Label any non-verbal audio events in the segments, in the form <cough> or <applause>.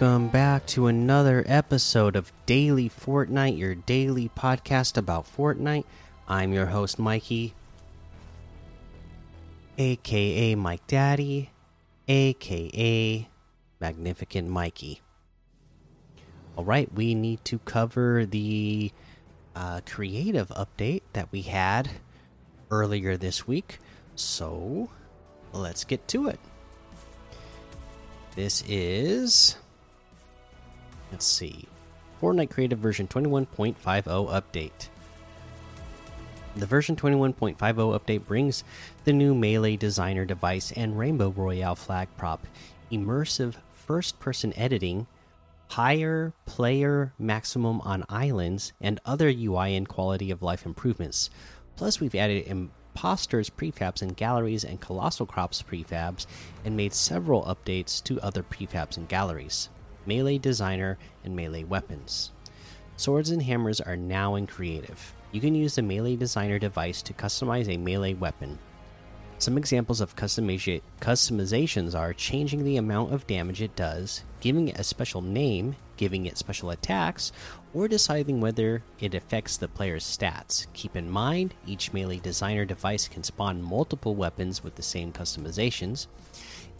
welcome back to another episode of Daily Fortnite, your daily podcast about Fortnite. I'm your host, Mikey, aka Mike Daddy, aka Magnificent Mikey. All right, we need to cover the uh, creative update that we had earlier this week. So let's get to it. This is, let's see, Fortnite Creative version 21.50 update. The version 21.50 update brings the new Melee Designer device and Rainbow Royale flag prop, immersive first person editing, higher player maximum on islands, and other UI and quality of life improvements. Plus, we've added imposters prefabs and galleries and colossal crops prefabs and made several updates to other prefabs and galleries melee designer and melee weapons swords and hammers are now in creative you can use the melee designer device to customize a melee weapon some examples of customizations are changing the amount of damage it does, giving it a special name, giving it special attacks, or deciding whether it affects the player's stats. Keep in mind, each melee designer device can spawn multiple weapons with the same customizations.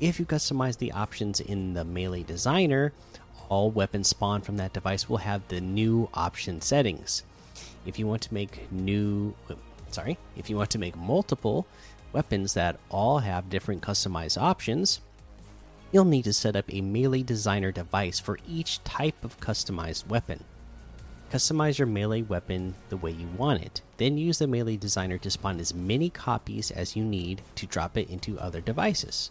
If you customize the options in the melee designer, all weapons spawned from that device will have the new option settings. If you want to make new sorry, if you want to make multiple weapons that all have different customized options, you'll need to set up a melee designer device for each type of customized weapon. Customize your melee weapon the way you want it, then use the melee designer to spawn as many copies as you need to drop it into other devices.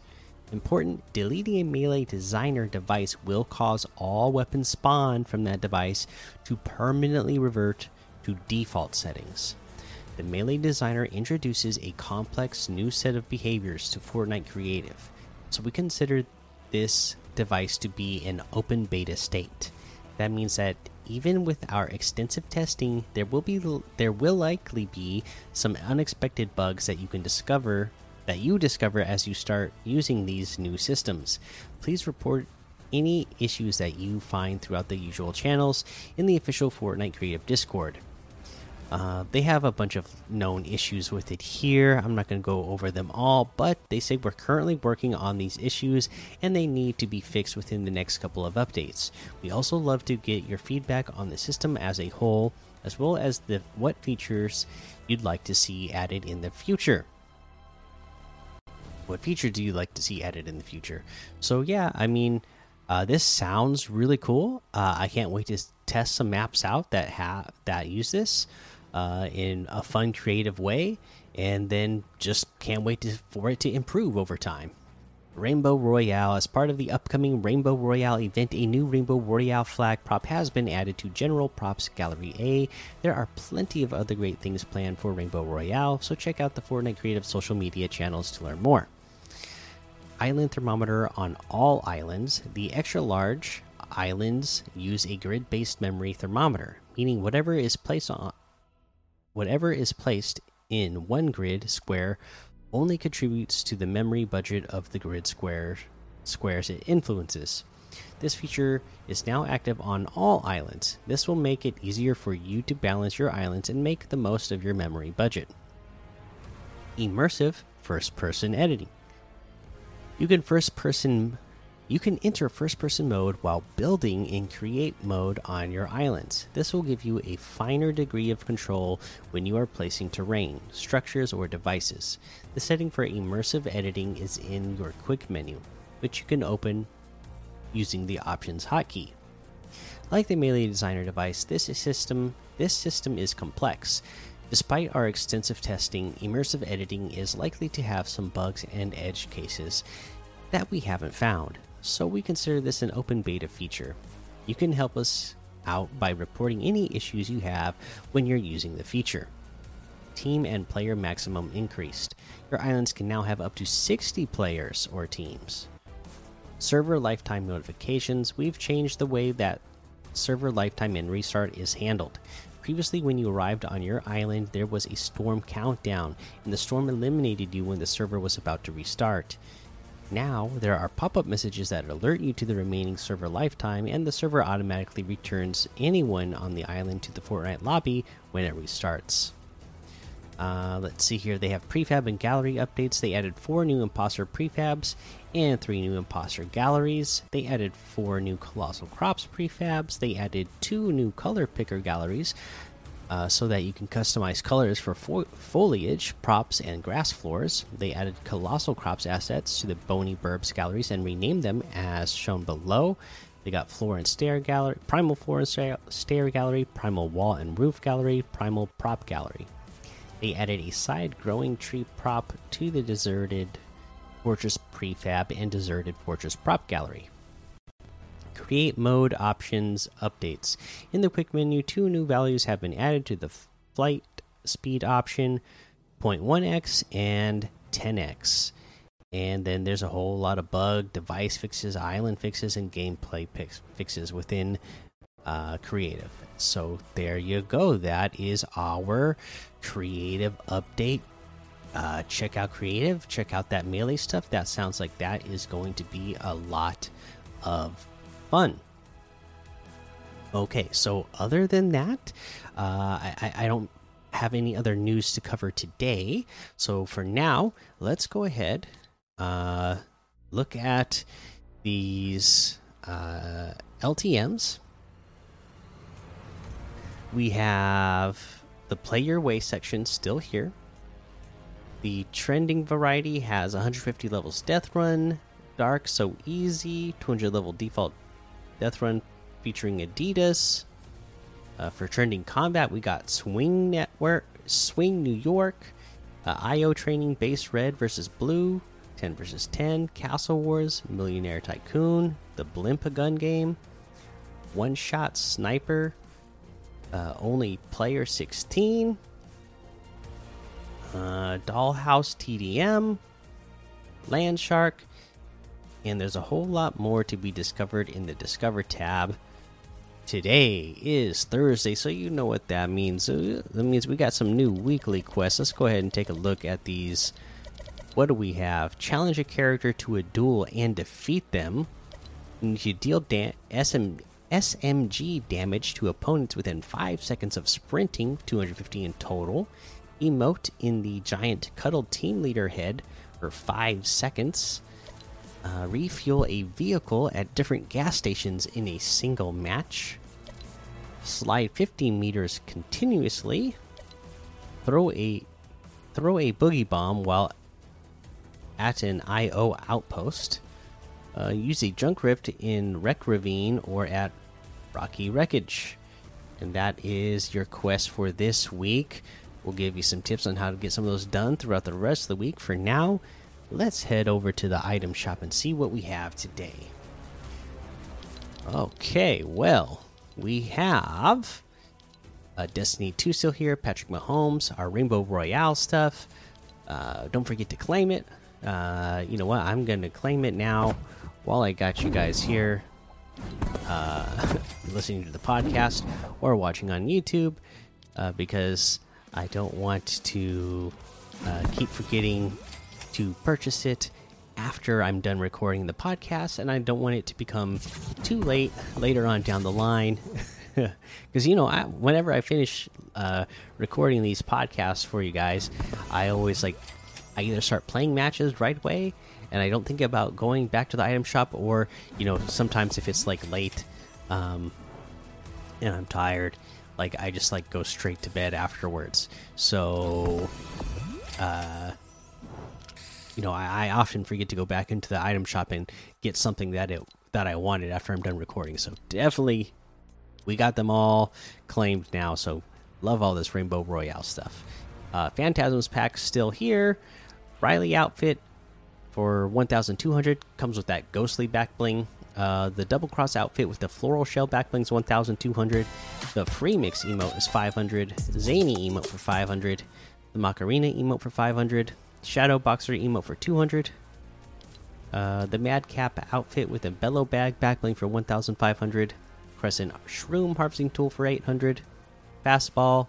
Important deleting a melee designer device will cause all weapons spawned from that device to permanently revert to default settings the Melee Designer introduces a complex new set of behaviors to Fortnite Creative, so we consider this device to be in open beta state. That means that even with our extensive testing, there will be there will likely be some unexpected bugs that you can discover that you discover as you start using these new systems. Please report any issues that you find throughout the usual channels in the official Fortnite Creative Discord. Uh, they have a bunch of known issues with it here. I'm not going to go over them all, but they say we're currently working on these issues and they need to be fixed within the next couple of updates. We also love to get your feedback on the system as a whole, as well as the what features you'd like to see added in the future. What feature do you like to see added in the future? So yeah, I mean, uh, this sounds really cool. Uh, I can't wait to test some maps out that have that use this uh, in a fun, creative way, and then just can't wait to, for it to improve over time. Rainbow Royale. As part of the upcoming Rainbow Royale event, a new Rainbow Royale flag prop has been added to General Props Gallery A. There are plenty of other great things planned for Rainbow Royale, so check out the Fortnite Creative social media channels to learn more. Island thermometer on all islands. The extra large islands use a grid based memory thermometer, meaning whatever is placed on whatever is placed in one grid square only contributes to the memory budget of the grid square squares it influences. This feature is now active on all islands. This will make it easier for you to balance your islands and make the most of your memory budget. Immersive first person editing. You can first person you can enter first person mode while building in create mode on your islands. This will give you a finer degree of control when you are placing terrain, structures, or devices. The setting for immersive editing is in your quick menu, which you can open using the options hotkey. Like the Melee Designer device, this system this system is complex. Despite our extensive testing, immersive editing is likely to have some bugs and edge cases that we haven't found so we consider this an open beta feature. You can help us out by reporting any issues you have when you're using the feature. Team and player maximum increased. Your islands can now have up to 60 players or teams. Server lifetime notifications. We've changed the way that server lifetime and restart is handled. Previously, when you arrived on your island, there was a storm countdown, and the storm eliminated you when the server was about to restart. Now, there are pop up messages that alert you to the remaining server lifetime, and the server automatically returns anyone on the island to the Fortnite lobby when it restarts. Uh, let's see here. They have prefab and gallery updates. They added four new imposter prefabs and three new imposter galleries. They added four new colossal crops prefabs. They added two new color picker galleries uh, so that you can customize colors for fo foliage, props, and grass floors. They added colossal crops assets to the Boney Burbs galleries and renamed them as shown below. They got floor and stair gallery, primal floor and stair gallery, primal wall and roof gallery, primal prop gallery. They added a side growing tree prop to the deserted fortress prefab and deserted fortress prop gallery. Create mode options updates. In the quick menu, two new values have been added to the flight speed option 0.1x and 10x. And then there's a whole lot of bug, device fixes, island fixes, and gameplay fixes within uh, creative. So there you go. That is our creative update. Uh, check out creative. Check out that melee stuff. That sounds like that is going to be a lot of fun. Okay, so other than that, uh, I, I don't have any other news to cover today. So for now, let's go ahead, uh, look at these uh, LTMs we have the play your way section still here. The trending variety has 150 levels death run, dark so easy, 200 level default death run featuring Adidas. Uh, for trending combat, we got Swing Network, Swing New York, uh, IO training base red versus blue, 10 versus 10, Castle Wars, Millionaire Tycoon, the Blimp gun game, one shot sniper, uh, only player 16. Uh, Dollhouse TDM. Land Shark. And there's a whole lot more to be discovered in the Discover tab. Today is Thursday, so you know what that means. Uh, that means we got some new weekly quests. Let's go ahead and take a look at these. What do we have? Challenge a character to a duel and defeat them. And You deal SM SMG damage to opponents within 5 seconds of sprinting, 250 in total. Emote in the giant Cuddle Team Leader head for 5 seconds. Uh, refuel a vehicle at different gas stations in a single match. Slide 15 meters continuously. Throw a throw a boogie bomb while at an IO outpost. Uh, use a junk rift in Wreck Ravine or at Rocky Wreckage. And that is your quest for this week. We'll give you some tips on how to get some of those done throughout the rest of the week. For now, let's head over to the item shop and see what we have today. Okay, well, we have a Destiny 2 still here, Patrick Mahomes, our Rainbow Royale stuff. Uh, don't forget to claim it. Uh, you know what? I'm going to claim it now while I got you guys here uh, <laughs> listening to the podcast or watching on YouTube uh, because I don't want to uh, keep forgetting to purchase it after I'm done recording the podcast, and I don't want it to become too late later on down the line. <laughs> Because you know, I, whenever I finish uh, recording these podcasts for you guys, I always like I either start playing matches right away and I don't think about going back to the item shop or you know sometimes if it's like late um, and I'm tired like I just like go straight to bed afterwards so uh you know I, I often forget to go back into the item shop and get something that it that I wanted after I'm done recording. So definitely we got them all claimed now. So love all this rainbow royale stuff. Uh phantasms pack still here. Riley outfit for 1200 comes with that ghostly back bling. Uh, the double cross outfit with the floral shell back bling is 1200 the free mix emote is 500 zany emote for 500 the macarena emote for 500 shadow boxer emote for 200 uh, the madcap outfit with a bellow bag back bling for 1500 crescent shroom harvesting tool for 800 fastball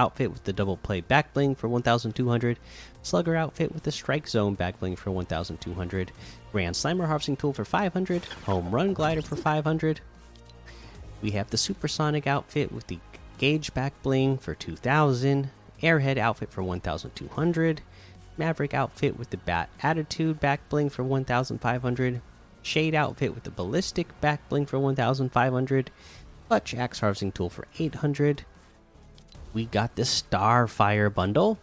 outfit with the double play back bling for 1200. Slugger outfit with the strike zone back bling for 1200. Grand Slimer harvesting tool for 500. Home run glider for 500. We have the supersonic outfit with the gauge back bling for 2000. Airhead outfit for 1200. Maverick outfit with the bat attitude back bling for 1500. Shade outfit with the ballistic back bling for 1500. Clutch axe harvesting tool for 800. We got the Starfire bundle.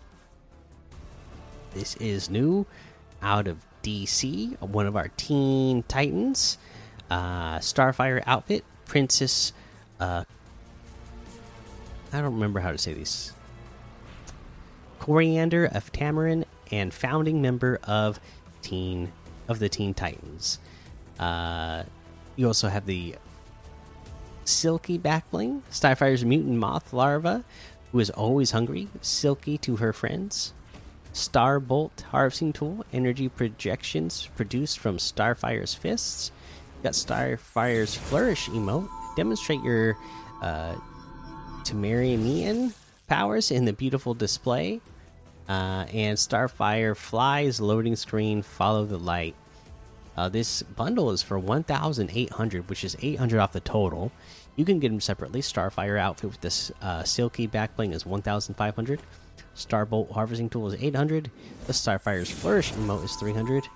This is new out of DC, one of our Teen Titans. Uh, Starfire outfit, Princess. Uh, I don't remember how to say these. Koriand'r of Tamaran and founding member of Teen of the Teen Titans. Uh, you also have the Silky Backbling, Starfire's mutant moth larva, who is always hungry, silky to her friends. Starbolt harvesting tool, energy projections produced from Starfire's fists. You got Starfire's flourish emote, demonstrate your uh, Temerian powers in the beautiful display. Uh, and Starfire flies loading screen, follow the light. Uh, this bundle is for 1,800, which is 800 off the total. You can get them separately. Starfire outfit with this uh, silky backbling is 1,500. Starbolt harvesting tool is 800. The Starfire's flourish emote is 300.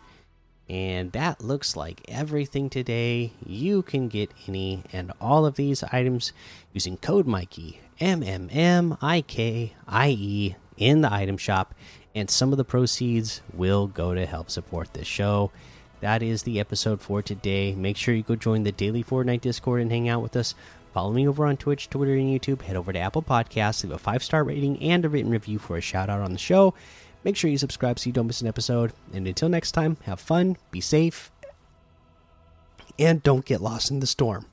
And that looks like everything today. You can get any and all of these items using code Mikey M M M I K I E in the item shop, and some of the proceeds will go to help support this show. That is the episode for today. Make sure you go join the daily Fortnite Discord and hang out with us. Follow me over on Twitch, Twitter, and YouTube. Head over to Apple Podcasts, leave a five star rating and a written review for a shout out on the show. Make sure you subscribe so you don't miss an episode. And until next time, have fun, be safe, and don't get lost in the storm.